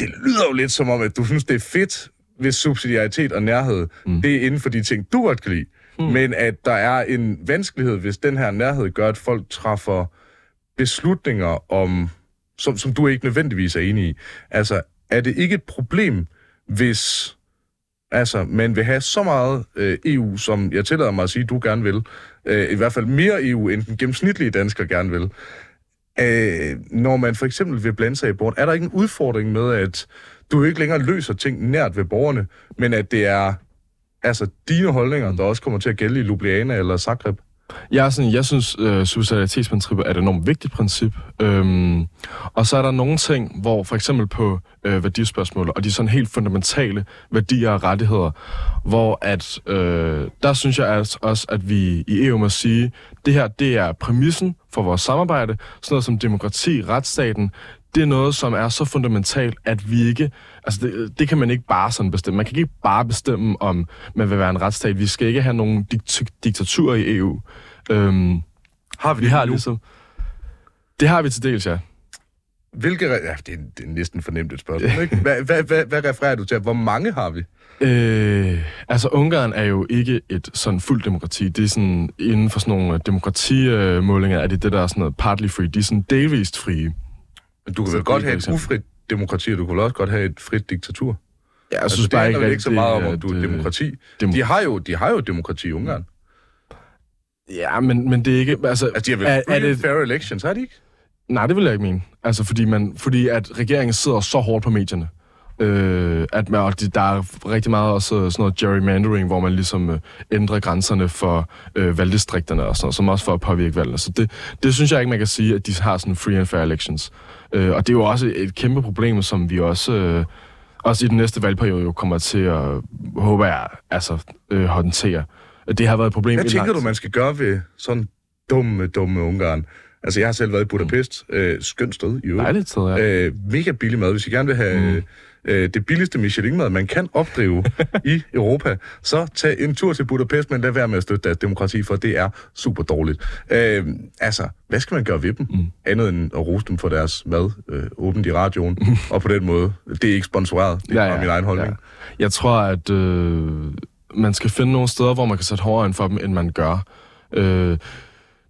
det lyder jo lidt som om, at du synes, det er fedt, hvis subsidiaritet og nærhed, mm. det er inden for de ting, du godt kan lide. Mm. Men at der er en vanskelighed, hvis den her nærhed gør, at folk træffer beslutninger om, som, som du ikke nødvendigvis er enig i. Altså, er det ikke et problem, hvis altså, man vil have så meget øh, EU, som jeg tillader mig at sige, du gerne vil, øh, i hvert fald mere EU, end den gennemsnitlige dansker gerne vil, øh, når man for eksempel vil blande sig i borgerne, er der ikke en udfordring med, at du ikke længere løser ting nært ved borgerne, men at det er altså dine holdninger, der også kommer til at gælde i Ljubljana eller Zagreb? Jeg, er sådan, jeg synes, øh, subsidiaritetsprincippet er et enormt vigtigt princip. Øhm, og så er der nogle ting, hvor for eksempel på øh, værdispørgsmål, og de sådan helt fundamentale værdier og rettigheder, hvor at, øh, der synes jeg altså også, at vi i EU må sige, det her, det er præmissen for vores samarbejde, sådan noget som demokrati, retsstaten, det er noget, som er så fundamentalt, at vi ikke... Altså, det, det kan man ikke bare sådan bestemme. Man kan ikke bare bestemme, om man vil være en retsstat. Vi skal ikke have nogen dik- diktaturer i EU. Øhm, har vi det vi har nu? ligesom... Det har vi til dels, ja. Hvilke... Ja, det er, det er næsten fornemt et spørgsmål, ikke? Hvad, hvad, hvad, hvad refererer du til? Hvor mange har vi? Øh, altså, Ungarn er jo ikke et sådan fuldt demokrati. Det er sådan, inden for sådan nogle demokratimålinger, er det det, der er sådan noget partly free. De er sådan delvist frie. Men du kan vel godt have et ufrit demokrati, og du kan vel også godt have et frit diktatur? Ja, jeg altså, synes bare ikke, ikke så meget om, om du er øh, demokrati. Dem... De, har jo, de har jo demokrati i Ungarn. Ja, men, men det er ikke... Altså, altså de har vel er, er det... fair elections, har de ikke? Nej, det vil jeg ikke mene. Altså, fordi, man, fordi at regeringen sidder så hårdt på medierne. Øh, at man, og der er rigtig meget også sådan noget gerrymandering, hvor man ligesom øh, ændrer grænserne for øh, valgdistrikterne og sådan noget, som også for at påvirke valgene. Så det, det synes jeg ikke, man kan sige, at de har sådan free and fair elections. Øh, og det er jo også et kæmpe problem, som vi også... Øh, også i den næste valgperiode jo kommer til at, håber jeg, altså, øh, håndtere. Det har været et problem Hvad tænker du, man skal gøre ved sådan dumme, dumme Ungarn? Altså, jeg har selv været i Budapest. Mm. Øh, skønt sted, i øvrigt. Dejligt sted, ja. Øh, mega billig mad. Hvis I gerne vil have mm. Øh, det billigste Michelin-mad, man kan opdrive i Europa, så tag en tur til Budapest, men lad være med at støtte deres demokrati, for det er super dårligt. Øh, altså, hvad skal man gøre ved dem? Mm. Andet end at rose dem for deres mad, øh, åbent i radioen, og på den måde. Det er ikke sponsoreret, det er ja, ja, min egen holdning. Ja. Jeg tror, at øh, man skal finde nogle steder, hvor man kan sætte hårdere ind for dem, end man gør. Øh,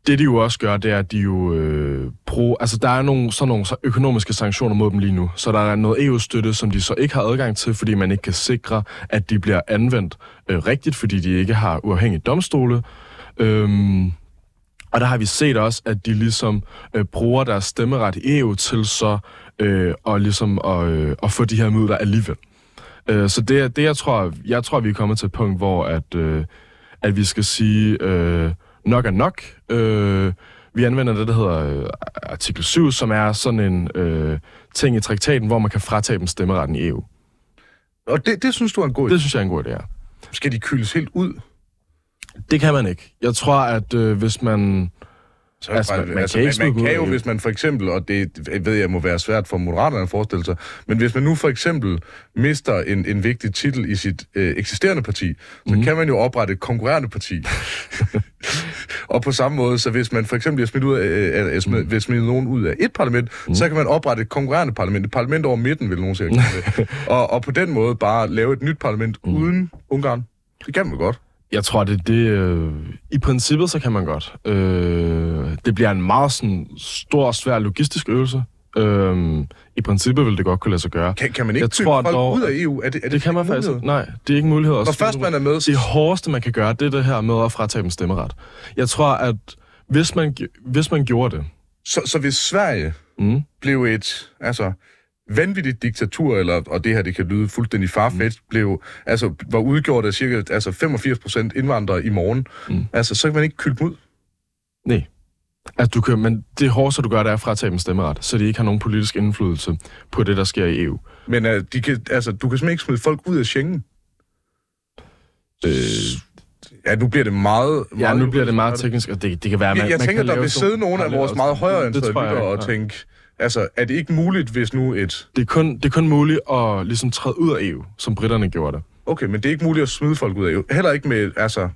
det de jo også gør, det er, at de jo øh, pro, altså der er nogle, sådan nogle økonomiske sanktioner mod dem lige nu. Så der er noget EU-støtte, som de så ikke har adgang til, fordi man ikke kan sikre, at de bliver anvendt øh, rigtigt, fordi de ikke har uafhængige domstole. Øhm, og der har vi set også, at de ligesom øh, bruger deres stemmeret i EU til så øh, og ligesom at, øh, at få de her midler alligevel. Øh, så det, det jeg tror, jeg tror, vi er kommet til et punkt, hvor at, øh, at vi skal sige, øh, nok er nok. Øh, vi anvender det, der hedder øh, artikel 7, som er sådan en øh, ting i traktaten, hvor man kan fratage dem stemmeretten i EU. Og det, det synes du er en god idé? Det synes jeg er en god idé, ja. Skal de kyldes helt ud? Det kan man ikke. Jeg tror, at øh, hvis man så altså, man, man, altså, kan, man, man kan jo, hvis man for eksempel, og det ved jeg må være svært for moderaterne at forestille sig, men hvis man nu for eksempel mister en, en vigtig titel i sit øh, eksisterende parti, så mm. kan man jo oprette et konkurrerende parti. og på samme måde, så hvis man for eksempel bliver smidt, ud af, øh, øh, smidt, mm. smidt nogen ud af et parlament, mm. så kan man oprette et konkurrerende parlament. Et parlament over midten, vil nogen sige. og, og på den måde bare lave et nyt parlament mm. uden Ungarn. Det kan man godt. Jeg tror, det, det øh, i princippet så kan man godt. Øh, det bliver en meget sådan, stor og svær logistisk øvelse. Øh, I princippet vil det godt kunne lade sig gøre. Kan, kan man ikke jeg tror, folk dog, ud af EU? Er det, er det, det kan man faktisk Nej, det er ikke mulighed. Når først man er med... Det hårdeste, man kan gøre, det er det her med at fratage dem stemmeret. Jeg tror, at hvis man, hvis man gjorde det... Så, så hvis Sverige mm. blev et... Altså, vanvittigt diktatur, eller, og det her det kan lyde fuldstændig farfetched, mm. blev, altså, var udgjort af cirka altså 85 procent indvandrere i morgen. Mm. Altså, så kan man ikke kylde ud. Nej. Altså, du kan, men det hårdeste, du gør, det er at fratage dem stemmeret, så de ikke har nogen politisk indflydelse på det, der sker i EU. Men uh, de kan, altså, du kan simpelthen ikke smide folk ud af Schengen. Øh, Ja, nu bliver det meget... Ja, meget nu bliver det meget teknisk, og det, det kan være, Jeg, man, jeg man tænker, kan der vil sidde nogle af vores meget højere Det jeg og ja. tænke, altså, er det ikke muligt, hvis nu et... Det er, kun, det er kun muligt at ligesom træde ud af EU, som britterne gjorde det. Okay, men det er ikke muligt at smide folk ud af EU. Heller ikke med, altså,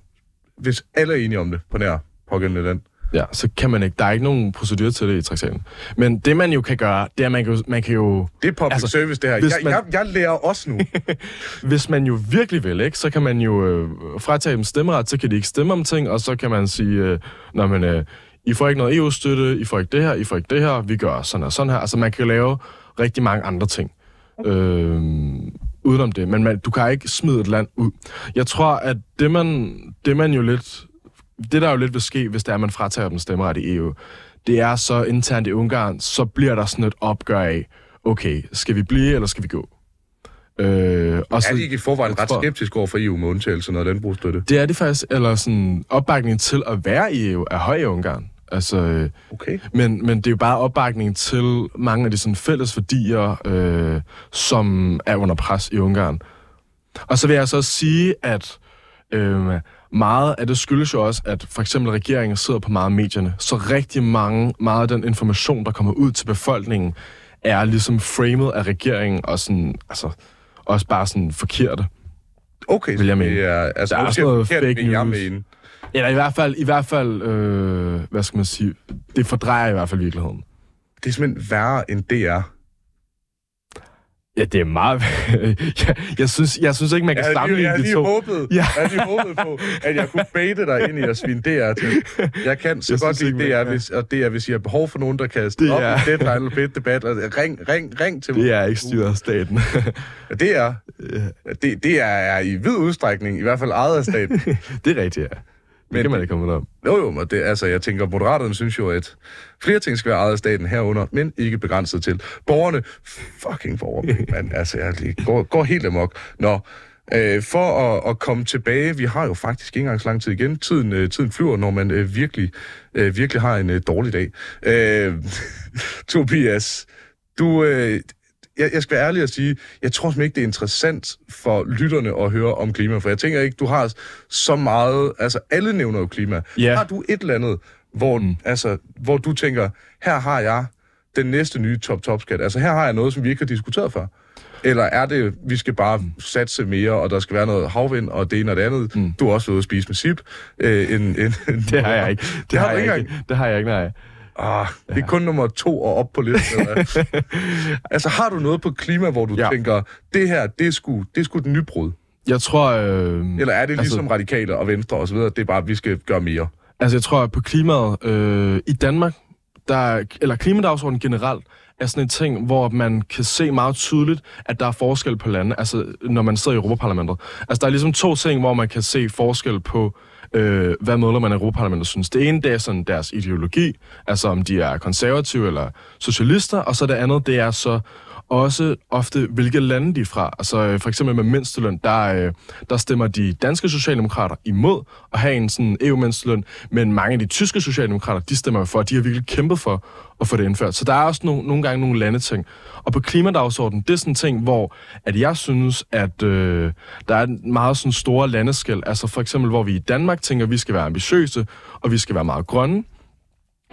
hvis alle er enige om det på nær pågældende land. Ja, så kan man ikke. Der er ikke nogen procedure til det i traktaten. Men det, man jo kan gøre, det er, at man kan man kan jo Det er public Altså, service, det her. Jeg, man- jeg, jeg lærer også nu. hvis man jo virkelig vil, ikke, så kan man jo øh, fratage dem stemmeret, så kan de ikke stemme om ting, og så kan man sige, øh, Nå, men, øh, I får ikke noget EU-støtte, I får ikke det her, I får ikke det her, vi gør sådan og sådan her. Altså, man kan lave rigtig mange andre ting. Øh, udenom det, men man, du kan ikke smide et land ud. Jeg tror, at det man, det man jo lidt, det der jo lidt vil ske, hvis det er, at man fratager dem stemmeret i EU, det er så internt i Ungarn, så bliver der sådan et opgør af, okay, skal vi blive, eller skal vi gå? Øh, og er de ikke i forvejen ret tror- skeptisk over for EU med undtagelse af noget landbrugsstøtte? Det er det faktisk, eller sådan opbakning til at være i EU er høj i Ungarn. Altså, øh, Okay. men, men det er jo bare opbakning til mange af de sådan fælles værdier, øh, som er under pres i Ungarn. Og så vil jeg så også sige, at øh, meget af det skyldes jo også, at for eksempel regeringen sidder på meget af medierne, så rigtig mange, meget af den information, der kommer ud til befolkningen, er ligesom framet af regeringen, og sådan, altså, også bare sådan forkerte. Okay, Vil jeg mene. det er, altså, Der er også noget fake men jeg news. mene. Eller i hvert fald, i hvert fald øh, hvad skal man sige, det fordrejer i hvert fald virkeligheden. Det er simpelthen værre end DR. Ja, det er meget... jeg, jeg, synes, jeg synes ikke, man kan Jeg jeg sammenligne havde de to. håbet, Ja. jeg havde lige håbet på, at jeg kunne baite dig ind i at svine DR til. Jeg kan så Jeg godt lide DR, man- hvis, og DR, hvis I har behov for nogen, der kan stille op i deadline eller fedt debat. Og ring, ring, ring til mig. Det er ikke styret af staten. Ja, det er, det, det er, er i vid udstrækning, i hvert fald ejet af staten. det er rigtigt, ja. Det Men kan man det- ikke komme om. Jo, jo, men det, altså, jeg tænker, Moderaterne synes jo, at flere ting skal være ejet af staten herunder, men ikke begrænset til borgerne. Fucking borgere, man. Altså, jeg lige går, går helt amok. Nå, øh, for at, at komme tilbage, vi har jo faktisk ikke engang så lang tid igen. Tiden, øh, tiden flyver, når man øh, virkelig, øh, virkelig har en øh, dårlig dag. Øh, Tobias, du... Øh, jeg, jeg skal være ærlig og sige, jeg tror simpelthen ikke, det er interessant for lytterne at høre om klima, for jeg tænker ikke, du har så meget, altså alle nævner jo klima. Ja. Har du et eller andet, hvor, mm. altså, hvor du tænker, her har jeg den næste nye top-top-skat, altså her har jeg noget, som vi ikke har diskuteret før? Eller er det, vi skal bare satse mere, og der skal være noget havvind, og det ene og det andet? Mm. Du har også ude at spise med sip. Øh, en, en, en, Det har jeg ikke. Det, har har du jeg ikke ikke. Det har jeg ikke, nej. Ah, det er kun nummer to og op på listen. eller altså, har du noget på klima, hvor du ja. Ja. tænker, det her, det er sgu, det er sgu et nybrud? Jeg tror... Øh, Eller er det ligesom Altså- altså, radikale og venstre og så videre, det er bare, at vi skal gøre mere? Altså, jeg tror, at på klimaet øh, i Danmark, der, er- eller klimadagsordenen generelt, er sådan en ting, hvor man kan se meget tydeligt, at der er forskel på lande, altså når man sidder i Europaparlamentet. Altså, der er ligesom to ting, hvor man kan se forskel på, øh, hvad medlemmerne af Europaparlamentet synes. Det ene, det er sådan deres ideologi, altså om de er konservative eller socialister, og så det andet, det er så også ofte, hvilke lande de er fra. Altså øh, for eksempel med mindsteløn, der, øh, der stemmer de danske socialdemokrater imod at have en sådan EU-mindsteløn, men mange af de tyske socialdemokrater, de stemmer for, at de har virkelig kæmpet for at få det indført. Så der er også no- nogle gange nogle landeting. Og på klimadagsordenen, det er sådan en ting, hvor at jeg synes, at øh, der er en meget sådan store landeskæld. Altså for eksempel, hvor vi i Danmark tænker, at vi skal være ambitiøse, og vi skal være meget grønne.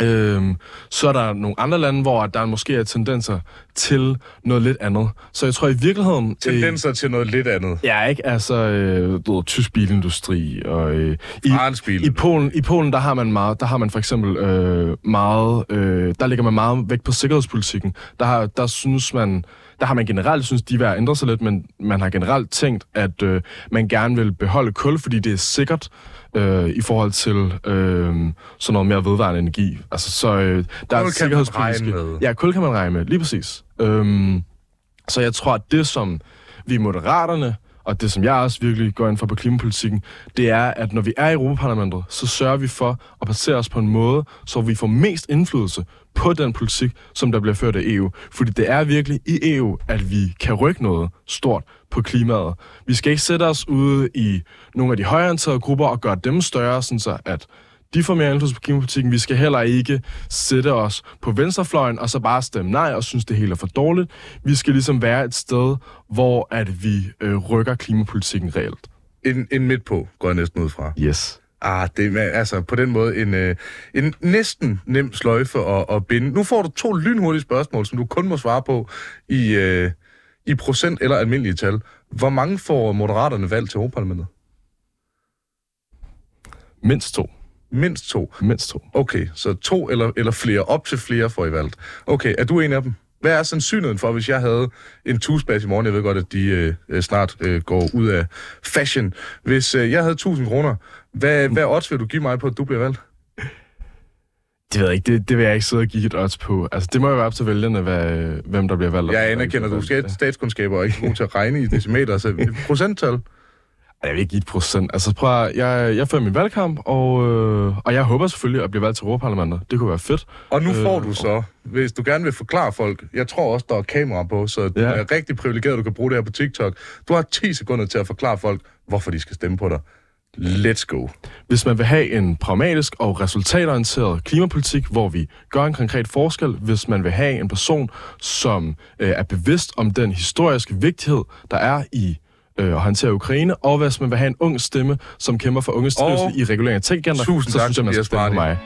Øhm, så er der nogle andre lande, hvor der måske er tendenser til noget lidt andet. Så jeg tror i virkeligheden... Tendenser til noget lidt andet. Øh, ja, ikke? Altså, øh, du ved, tysk bilindustri og... Øh, i, bil. i Polen, I Polen, der har man meget, der har man for eksempel øh, meget, øh, der ligger man meget vægt på sikkerhedspolitikken. Der har, der synes man, der har man generelt synes, de er ved at ændre sig lidt, men man har generelt tænkt, at øh, man gerne vil beholde kul, fordi det er sikkert øh, i forhold til øh, sådan noget mere vedvarende energi. Altså, så øh, der er man sikkerhedspolitiske... med. Ja, kul kan man regne med, lige præcis. Øhm, så jeg tror, at det, som vi moderaterne, og det, som jeg også virkelig går ind for på klimapolitikken, det er, at når vi er i Europaparlamentet, så sørger vi for at placere os på en måde, så vi får mest indflydelse på den politik, som der bliver ført af EU. Fordi det er virkelig i EU, at vi kan rykke noget stort på klimaet. Vi skal ikke sætte os ude i nogle af de højreorienterede grupper og gøre dem større, sådan så at de får mere indflydelse på klimapolitikken. Vi skal heller ikke sætte os på venstrefløjen og så bare stemme nej og synes, det hele er for dårligt. Vi skal ligesom være et sted, hvor at vi øh, rykker klimapolitikken reelt. En, en midt på, går jeg næsten ud fra. Yes. Ah, det er altså på den måde en, øh, en næsten nem sløjfe at, at binde. Nu får du to lynhurtige spørgsmål, som du kun må svare på i, øh, i procent eller almindelige tal. Hvor mange får Moderaterne valgt til Europaparlamentet? Mindst to. Mindst to. Mindst to. Okay, så to eller, eller flere, op til flere får I valgt. Okay, er du en af dem? Hvad er sandsynligheden for, hvis jeg havde en tusbas i morgen? Jeg ved godt, at de øh, snart øh, går ud af fashion. Hvis øh, jeg havde 1000 kroner, hvad, hvad odds vil du give mig på, at du bliver valgt? Det ved jeg ikke. Det, det vil jeg ikke sidde og give et odds på. Altså, det må jo være op til vælgerne, hvad, hvem der bliver valgt. Jeg anerkender, du skal statskundskaber og ikke god til at regne i decimeter, så procenttal. Jeg vil ikke give et procent. Altså prøv at, jeg, jeg fører min valgkamp, og, øh, og jeg håber selvfølgelig at blive valgt til Europaparlamentet. Det kunne være fedt. Og nu får øh, du så, hvis du gerne vil forklare folk, jeg tror også, der er kamera på, så ja. du er rigtig privilegeret, du kan bruge det her på TikTok. Du har 10 sekunder til at forklare folk, hvorfor de skal stemme på dig. Let's go. Hvis man vil have en pragmatisk og resultatorienteret klimapolitik, hvor vi gør en konkret forskel, hvis man vil have en person, som øh, er bevidst om den historiske vigtighed, der er i øh, at håndtere Ukraine, og hvis man vil have en ung stemme, som kæmper for unges trivsel i regulering af tech så tak, synes jeg, man skal stemme på mig.